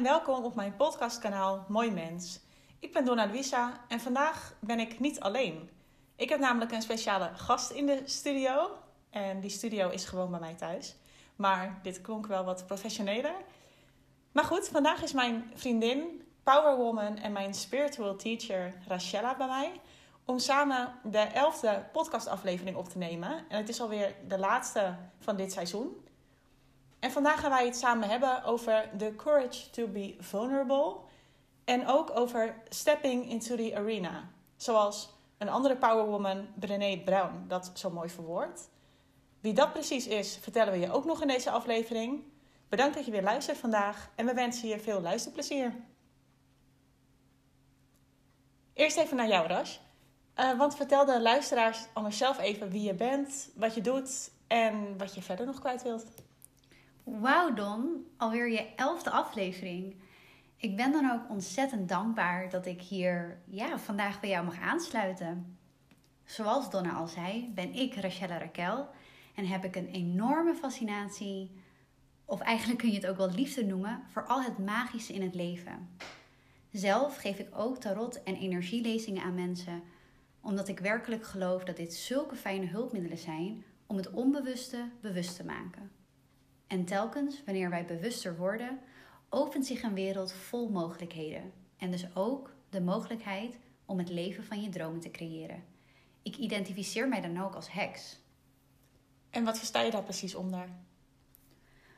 en welkom op mijn podcastkanaal Mooi Mens. Ik ben Donna Luisa en vandaag ben ik niet alleen. Ik heb namelijk een speciale gast in de studio en die studio is gewoon bij mij thuis. Maar dit klonk wel wat professioneler. Maar goed, vandaag is mijn vriendin, powerwoman en mijn spiritual teacher Rachella bij mij om samen de elfde podcastaflevering op te nemen. En het is alweer de laatste van dit seizoen. En vandaag gaan wij het samen hebben over the courage to be vulnerable. En ook over stepping into the arena. Zoals een andere powerwoman, Brené Brown, dat zo mooi verwoordt. Wie dat precies is, vertellen we je ook nog in deze aflevering. Bedankt dat je weer luistert vandaag en we wensen je veel luisterplezier. Eerst even naar jou, Rash. Uh, want vertel de luisteraars allemaal zelf even wie je bent, wat je doet en wat je verder nog kwijt wilt. Wauw Don, alweer je elfde aflevering. Ik ben dan ook ontzettend dankbaar dat ik hier ja, vandaag bij jou mag aansluiten. Zoals Donna al zei, ben ik Rachella Raquel en heb ik een enorme fascinatie, of eigenlijk kun je het ook wel liefde noemen, voor al het magische in het leven. Zelf geef ik ook tarot- en energielezingen aan mensen, omdat ik werkelijk geloof dat dit zulke fijne hulpmiddelen zijn om het onbewuste bewust te maken. En telkens wanneer wij bewuster worden, opent zich een wereld vol mogelijkheden. En dus ook de mogelijkheid om het leven van je dromen te creëren. Ik identificeer mij dan ook als heks. En wat versta je daar precies onder?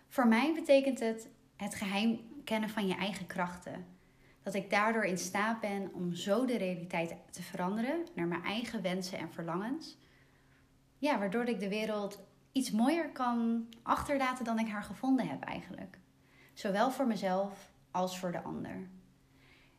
Voor mij betekent het het geheim kennen van je eigen krachten. Dat ik daardoor in staat ben om zo de realiteit te veranderen naar mijn eigen wensen en verlangens. Ja, waardoor ik de wereld iets mooier kan achterlaten dan ik haar gevonden heb eigenlijk. Zowel voor mezelf als voor de ander.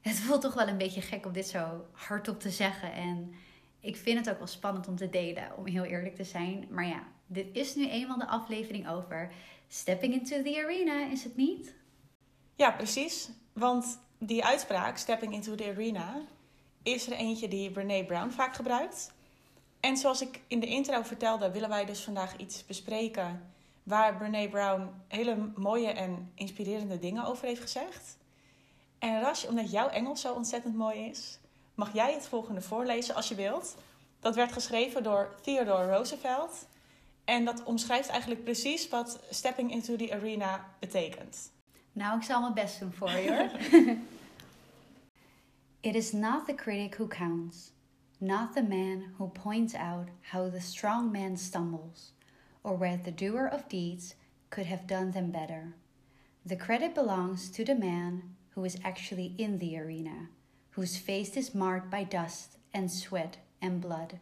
Het voelt toch wel een beetje gek om dit zo hardop te zeggen. En ik vind het ook wel spannend om te delen, om heel eerlijk te zijn. Maar ja, dit is nu eenmaal de aflevering over Stepping into the Arena, is het niet? Ja, precies. Want die uitspraak, Stepping into the Arena, is er eentje die Brene Brown vaak gebruikt. En zoals ik in de intro vertelde, willen wij dus vandaag iets bespreken waar Brene Brown hele mooie en inspirerende dingen over heeft gezegd. En Rash, omdat jouw Engels zo ontzettend mooi is, mag jij het volgende voorlezen als je wilt. Dat werd geschreven door Theodore Roosevelt. En dat omschrijft eigenlijk precies wat stepping into the arena betekent. Nou, ik zal mijn best doen voor je hoor. It is not the critic who counts. Not the man who points out how the strong man stumbles, or where the doer of deeds could have done them better. The credit belongs to the man who is actually in the arena, whose face is marked by dust and sweat and blood,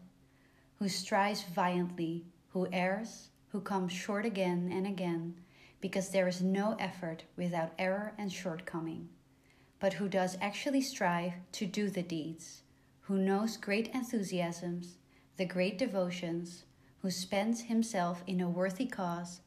who strives violently, who errs, who comes short again and again, because there is no effort without error and shortcoming, but who does actually strive to do the deeds who knows great enthusiasms, the great devotions, who spends himself in a worthy cause,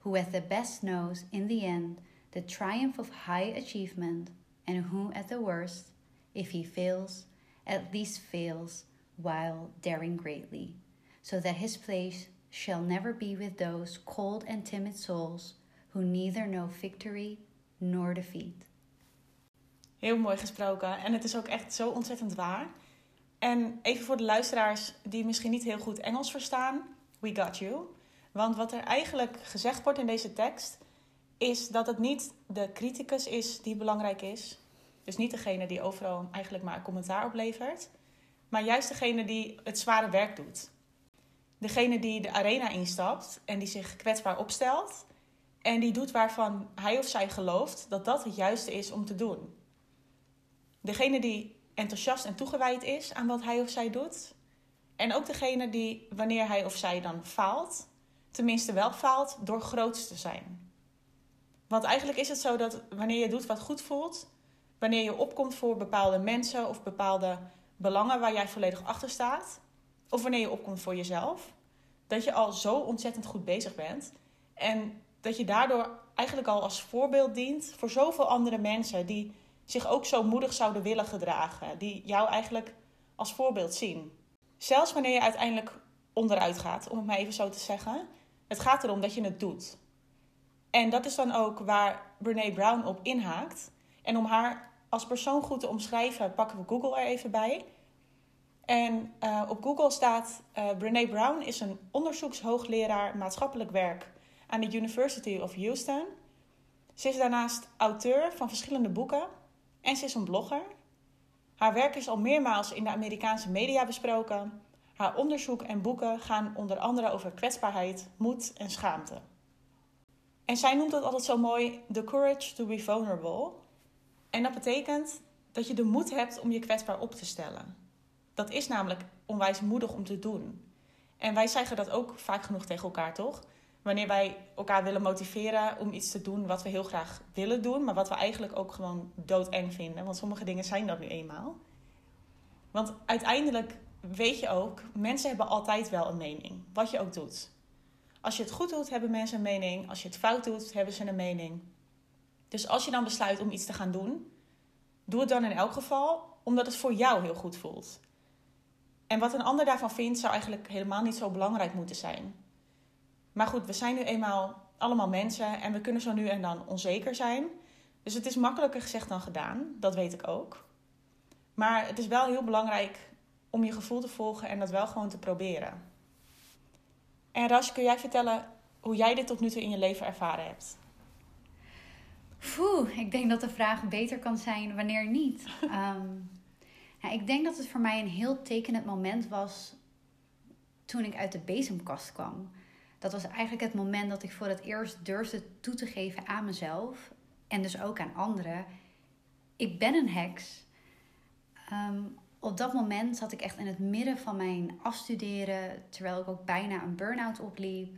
who at the best knows in the end the triumph of high achievement, and who at the worst, if he fails, at least fails while daring greatly, so that his place shall never be with those cold and timid souls who neither know victory nor defeat. Heel mooi gesproken en het is ook echt zo ontzettend waar. En even voor de luisteraars die misschien niet heel goed Engels verstaan, we got you. Want wat er eigenlijk gezegd wordt in deze tekst, is dat het niet de criticus is die belangrijk is. Dus niet degene die overal eigenlijk maar een commentaar oplevert. Maar juist degene die het zware werk doet. Degene die de arena instapt en die zich kwetsbaar opstelt. En die doet waarvan hij of zij gelooft dat dat het juiste is om te doen. Degene die enthousiast en toegewijd is aan wat hij of zij doet. En ook degene die, wanneer hij of zij dan faalt, tenminste wel faalt door groot te zijn. Want eigenlijk is het zo dat wanneer je doet wat goed voelt, wanneer je opkomt voor bepaalde mensen of bepaalde belangen waar jij volledig achter staat, of wanneer je opkomt voor jezelf, dat je al zo ontzettend goed bezig bent en dat je daardoor eigenlijk al als voorbeeld dient voor zoveel andere mensen die zich ook zo moedig zouden willen gedragen. Die jou eigenlijk als voorbeeld zien. Zelfs wanneer je uiteindelijk onderuit gaat, om het maar even zo te zeggen. Het gaat erom dat je het doet. En dat is dan ook waar Brene Brown op inhaakt. En om haar als persoon goed te omschrijven, pakken we Google er even bij. En uh, op Google staat: uh, Brene Brown is een onderzoekshoogleraar maatschappelijk werk aan de University of Houston. Ze is daarnaast auteur van verschillende boeken en ze is een blogger. Haar werk is al meermaals in de Amerikaanse media besproken. Haar onderzoek en boeken gaan onder andere over kwetsbaarheid, moed en schaamte. En zij noemt het altijd zo mooi: the courage to be vulnerable. En dat betekent dat je de moed hebt om je kwetsbaar op te stellen. Dat is namelijk onwijs moedig om te doen. En wij zeggen dat ook vaak genoeg tegen elkaar, toch? Wanneer wij elkaar willen motiveren om iets te doen wat we heel graag willen doen, maar wat we eigenlijk ook gewoon doodeng vinden. Want sommige dingen zijn dat nu eenmaal. Want uiteindelijk weet je ook, mensen hebben altijd wel een mening, wat je ook doet. Als je het goed doet, hebben mensen een mening. Als je het fout doet, hebben ze een mening. Dus als je dan besluit om iets te gaan doen, doe het dan in elk geval omdat het voor jou heel goed voelt. En wat een ander daarvan vindt, zou eigenlijk helemaal niet zo belangrijk moeten zijn. Maar goed, we zijn nu eenmaal allemaal mensen en we kunnen zo nu en dan onzeker zijn. Dus het is makkelijker gezegd dan gedaan, dat weet ik ook. Maar het is wel heel belangrijk om je gevoel te volgen en dat wel gewoon te proberen. En Ras, kun jij vertellen hoe jij dit tot nu toe in je leven ervaren hebt? Oeh, ik denk dat de vraag beter kan zijn wanneer niet. um, ja, ik denk dat het voor mij een heel tekenend moment was toen ik uit de bezemkast kwam. Dat was eigenlijk het moment dat ik voor het eerst durfde toe te geven aan mezelf en dus ook aan anderen. Ik ben een heks. Ehm, op dat moment zat ik echt in het midden van mijn afstuderen, terwijl ik ook bijna een burn-out opliep.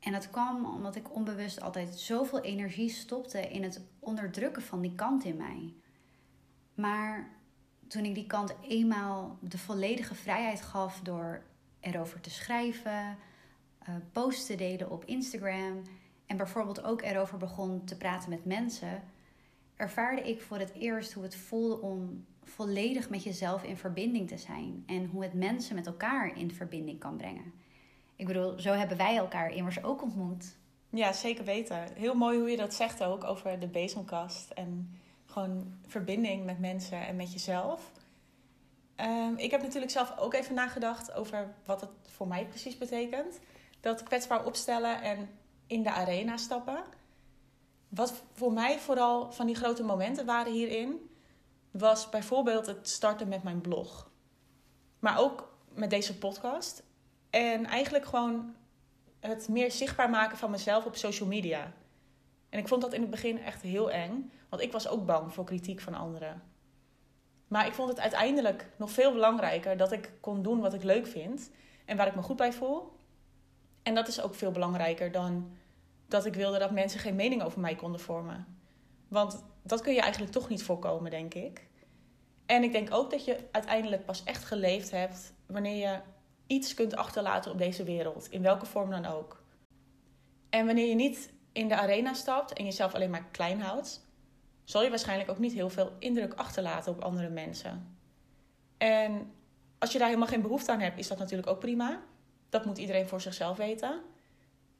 En dat kwam omdat ik onbewust altijd zoveel energie stopte in het onderdrukken van die kant in mij. Maar toen ik die kant eenmaal de volledige vrijheid gaf door erover te schrijven, posts te delen op Instagram en bijvoorbeeld ook erover begon te praten met mensen, ervaarde ik voor het eerst hoe het voelde om volledig met jezelf in verbinding te zijn en hoe het mensen met elkaar in verbinding kan brengen. Ik bedoel, zo hebben wij elkaar immers ook ontmoet. Ja, zeker weten. Heel mooi hoe je dat zegt ook over de bezemkast en gewoon verbinding met mensen en met jezelf. Um, ik heb natuurlijk zelf ook even nagedacht over wat het voor mij precies betekent. Dat kwetsbaar opstellen en in de arena stappen. Wat voor mij vooral van die grote momenten waren hierin, was bijvoorbeeld het starten met mijn blog. Maar ook met deze podcast. En eigenlijk gewoon het meer zichtbaar maken van mezelf op social media. En ik vond dat in het begin echt heel eng, want ik was ook bang voor kritiek van anderen. Maar ik vond het uiteindelijk nog veel belangrijker dat ik kon doen wat ik leuk vind en waar ik me goed bij voel. En dat is ook veel belangrijker dan dat ik wilde dat mensen geen mening over mij konden vormen. Want dat kun je eigenlijk toch niet voorkomen, denk ik. En ik denk ook dat je uiteindelijk pas echt geleefd hebt wanneer je iets kunt achterlaten op deze wereld, in welke vorm dan ook. En wanneer je niet in de arena stapt en jezelf alleen maar klein houdt, zal je waarschijnlijk ook niet heel veel indruk achterlaten op andere mensen. En als je daar helemaal geen behoefte aan hebt, is dat natuurlijk ook prima. Dat moet iedereen voor zichzelf weten.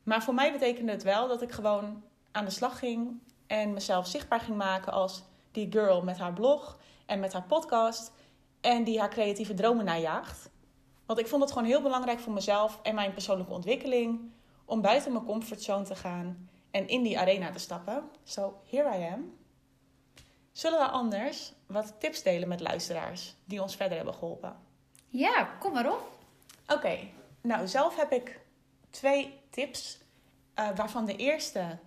Maar voor mij betekende het wel dat ik gewoon aan de slag ging en mezelf zichtbaar ging maken als die girl met haar blog en met haar podcast en die haar creatieve dromen najaagt. Want ik vond het gewoon heel belangrijk voor mezelf en mijn persoonlijke ontwikkeling om buiten mijn comfortzone te gaan en in die arena te stappen. So here I am. Zullen we anders wat tips delen met luisteraars die ons verder hebben geholpen? Ja, kom maar op. Oké, nou zelf heb ik twee tips, uh, waarvan de eerste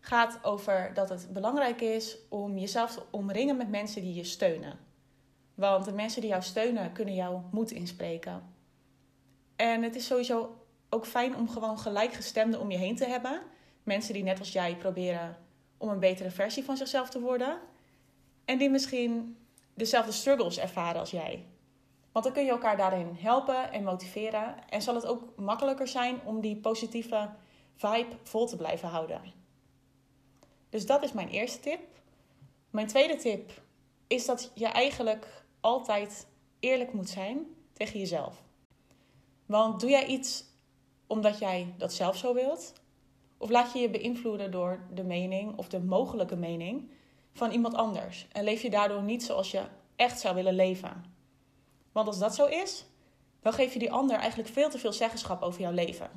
gaat over dat het belangrijk is om jezelf te omringen met mensen die je steunen. Want de mensen die jou steunen kunnen jou moed inspreken. En het is sowieso ook fijn om gewoon gelijkgestemden om je heen te hebben. Mensen die net als jij proberen om een betere versie van zichzelf te worden. En die misschien dezelfde struggles ervaren als jij. Want dan kun je elkaar daarin helpen en motiveren. En zal het ook makkelijker zijn om die positieve vibe vol te blijven houden. Dus dat is mijn eerste tip. Mijn tweede tip is dat je eigenlijk altijd eerlijk moet zijn tegen jezelf. Want doe jij iets omdat jij dat zelf zo wilt? Of laat je je beïnvloeden door de mening of de mogelijke mening van iemand anders en leef je daardoor niet zoals je echt zou willen leven. Want als dat zo is, dan geef je die ander eigenlijk veel te veel zeggenschap over jouw leven.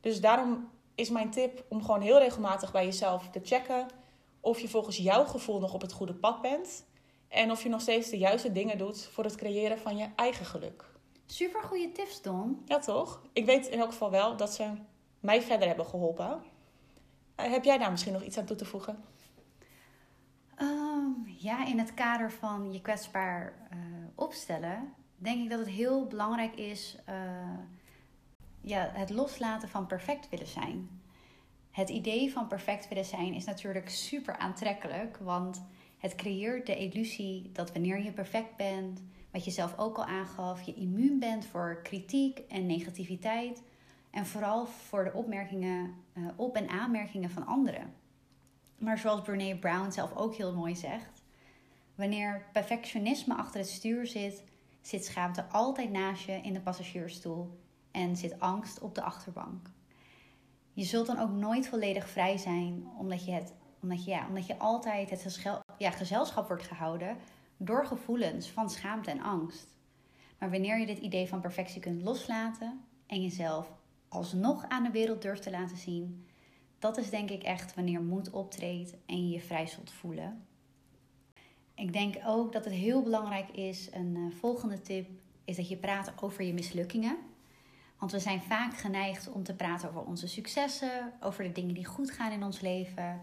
Dus daarom is mijn tip om gewoon heel regelmatig bij jezelf te checken of je volgens jouw gevoel nog op het goede pad bent en of je nog steeds de juiste dingen doet voor het creëren van je eigen geluk. Super goede tips, Don. Ja, toch? Ik weet in elk geval wel dat ze mij verder hebben geholpen. Eh, heb jij daar misschien nog iets aan toe te voegen? Ja, in het kader van je kwetsbaar uh, opstellen, denk ik dat het heel belangrijk is uh, ja, het loslaten van perfect willen zijn. Het idee van perfect willen zijn is natuurlijk super aantrekkelijk, want het creëert de illusie dat wanneer je perfect bent, wat je zelf ook al aangaf, je immuun bent voor kritiek en negativiteit en vooral voor de opmerkingen, uh, op- en aanmerkingen van anderen. Maar zoals Brene Brown zelf ook heel mooi zegt, wanneer perfectionisme achter het stuur zit, zit schaamte altijd naast je in de passagiersstoel en zit angst op de achterbank. Je zult dan ook nooit volledig vrij zijn, omdat je, het, omdat je, ja, omdat je altijd het ja, gezelschap wordt gehouden door gevoelens van schaamte en angst. Maar wanneer je dit idee van perfectie kunt loslaten en jezelf alsnog aan de wereld durft te laten zien, dat is denk ik echt wanneer moed optreedt en je je vrij zult voelen. Ik denk ook dat het heel belangrijk is, een uh, volgende tip, is dat je praat over je mislukkingen. Want we zijn vaak geneigd om te praten over onze successen, over de dingen die goed gaan in ons leven.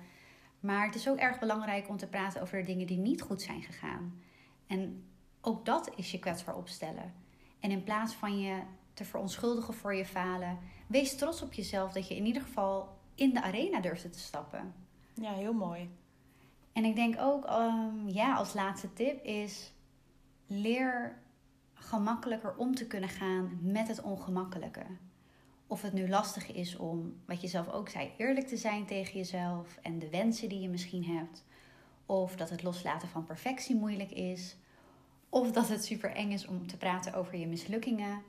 Maar het is ook erg belangrijk om te praten over de dingen die niet goed zijn gegaan. En ook dat is je kwetsbaar opstellen. En in plaats van je te verontschuldigen voor je falen, wees trots op jezelf dat je in ieder geval in de arena durfde te stappen. Ja, heel mooi. En ik denk ook, um, ja, als laatste tip is: leer gemakkelijker om te kunnen gaan met het ongemakkelijke. Of het nu lastig is om, wat je zelf ook zei, eerlijk te zijn tegen jezelf en de wensen die je misschien hebt. Of dat het loslaten van perfectie moeilijk is. Of dat het super eng is om te praten over je mislukkingen.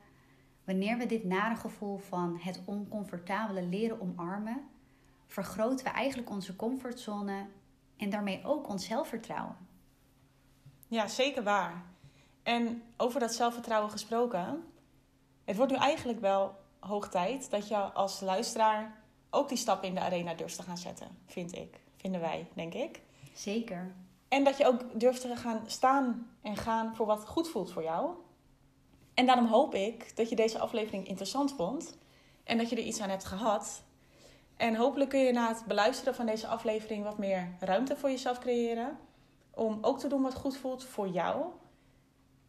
Wanneer we dit nare gevoel van het oncomfortabele leren omarmen, vergroten we eigenlijk onze comfortzone en daarmee ook ons zelfvertrouwen. Ja, zeker waar. En over dat zelfvertrouwen gesproken, het wordt nu eigenlijk wel hoog tijd dat je als luisteraar ook die stap in de arena durft te gaan zetten, vind ik. Vinden wij, denk ik. Zeker. En dat je ook durft te gaan staan en gaan voor wat goed voelt voor jou. En daarom hoop ik dat je deze aflevering interessant vond en dat je er iets aan hebt gehad. En hopelijk kun je na het beluisteren van deze aflevering wat meer ruimte voor jezelf creëren. Om ook te doen wat goed voelt voor jou.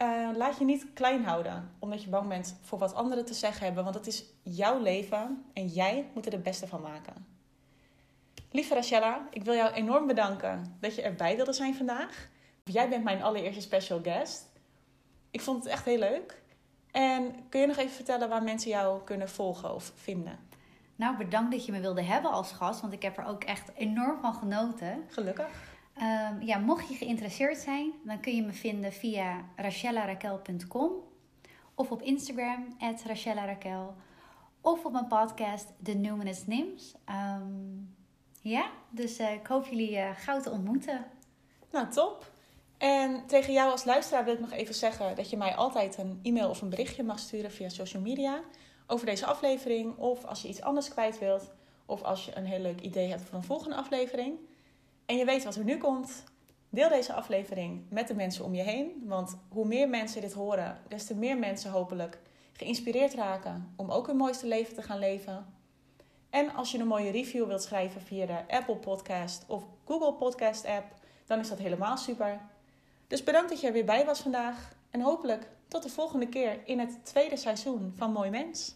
Uh, laat je niet klein houden, omdat je bang bent voor wat anderen te zeggen hebben. Want het is jouw leven en jij moet er het beste van maken. Lieve Rachella, ik wil jou enorm bedanken dat je erbij wilde zijn vandaag. Jij bent mijn allereerste special guest. Ik vond het echt heel leuk. En kun je nog even vertellen waar mensen jou kunnen volgen of vinden? Nou, bedankt dat je me wilde hebben als gast, want ik heb er ook echt enorm van genoten. Gelukkig. Um, ja, mocht je geïnteresseerd zijn, dan kun je me vinden via rachellarakel.com of op Instagram, rachellarakel. Of op mijn podcast, The Numinous Nims. Um, ja, dus uh, ik hoop jullie uh, gauw te ontmoeten. Nou, top. En tegen jou als luisteraar wil ik nog even zeggen dat je mij altijd een e-mail of een berichtje mag sturen via social media over deze aflevering. Of als je iets anders kwijt wilt. Of als je een heel leuk idee hebt voor een volgende aflevering. En je weet wat er nu komt. Deel deze aflevering met de mensen om je heen. Want hoe meer mensen dit horen, des te meer mensen hopelijk geïnspireerd raken om ook hun mooiste leven te gaan leven. En als je een mooie review wilt schrijven via de Apple Podcast of Google Podcast app, dan is dat helemaal super. Dus bedankt dat je er weer bij was vandaag. En hopelijk tot de volgende keer in het tweede seizoen van Mooi Mens.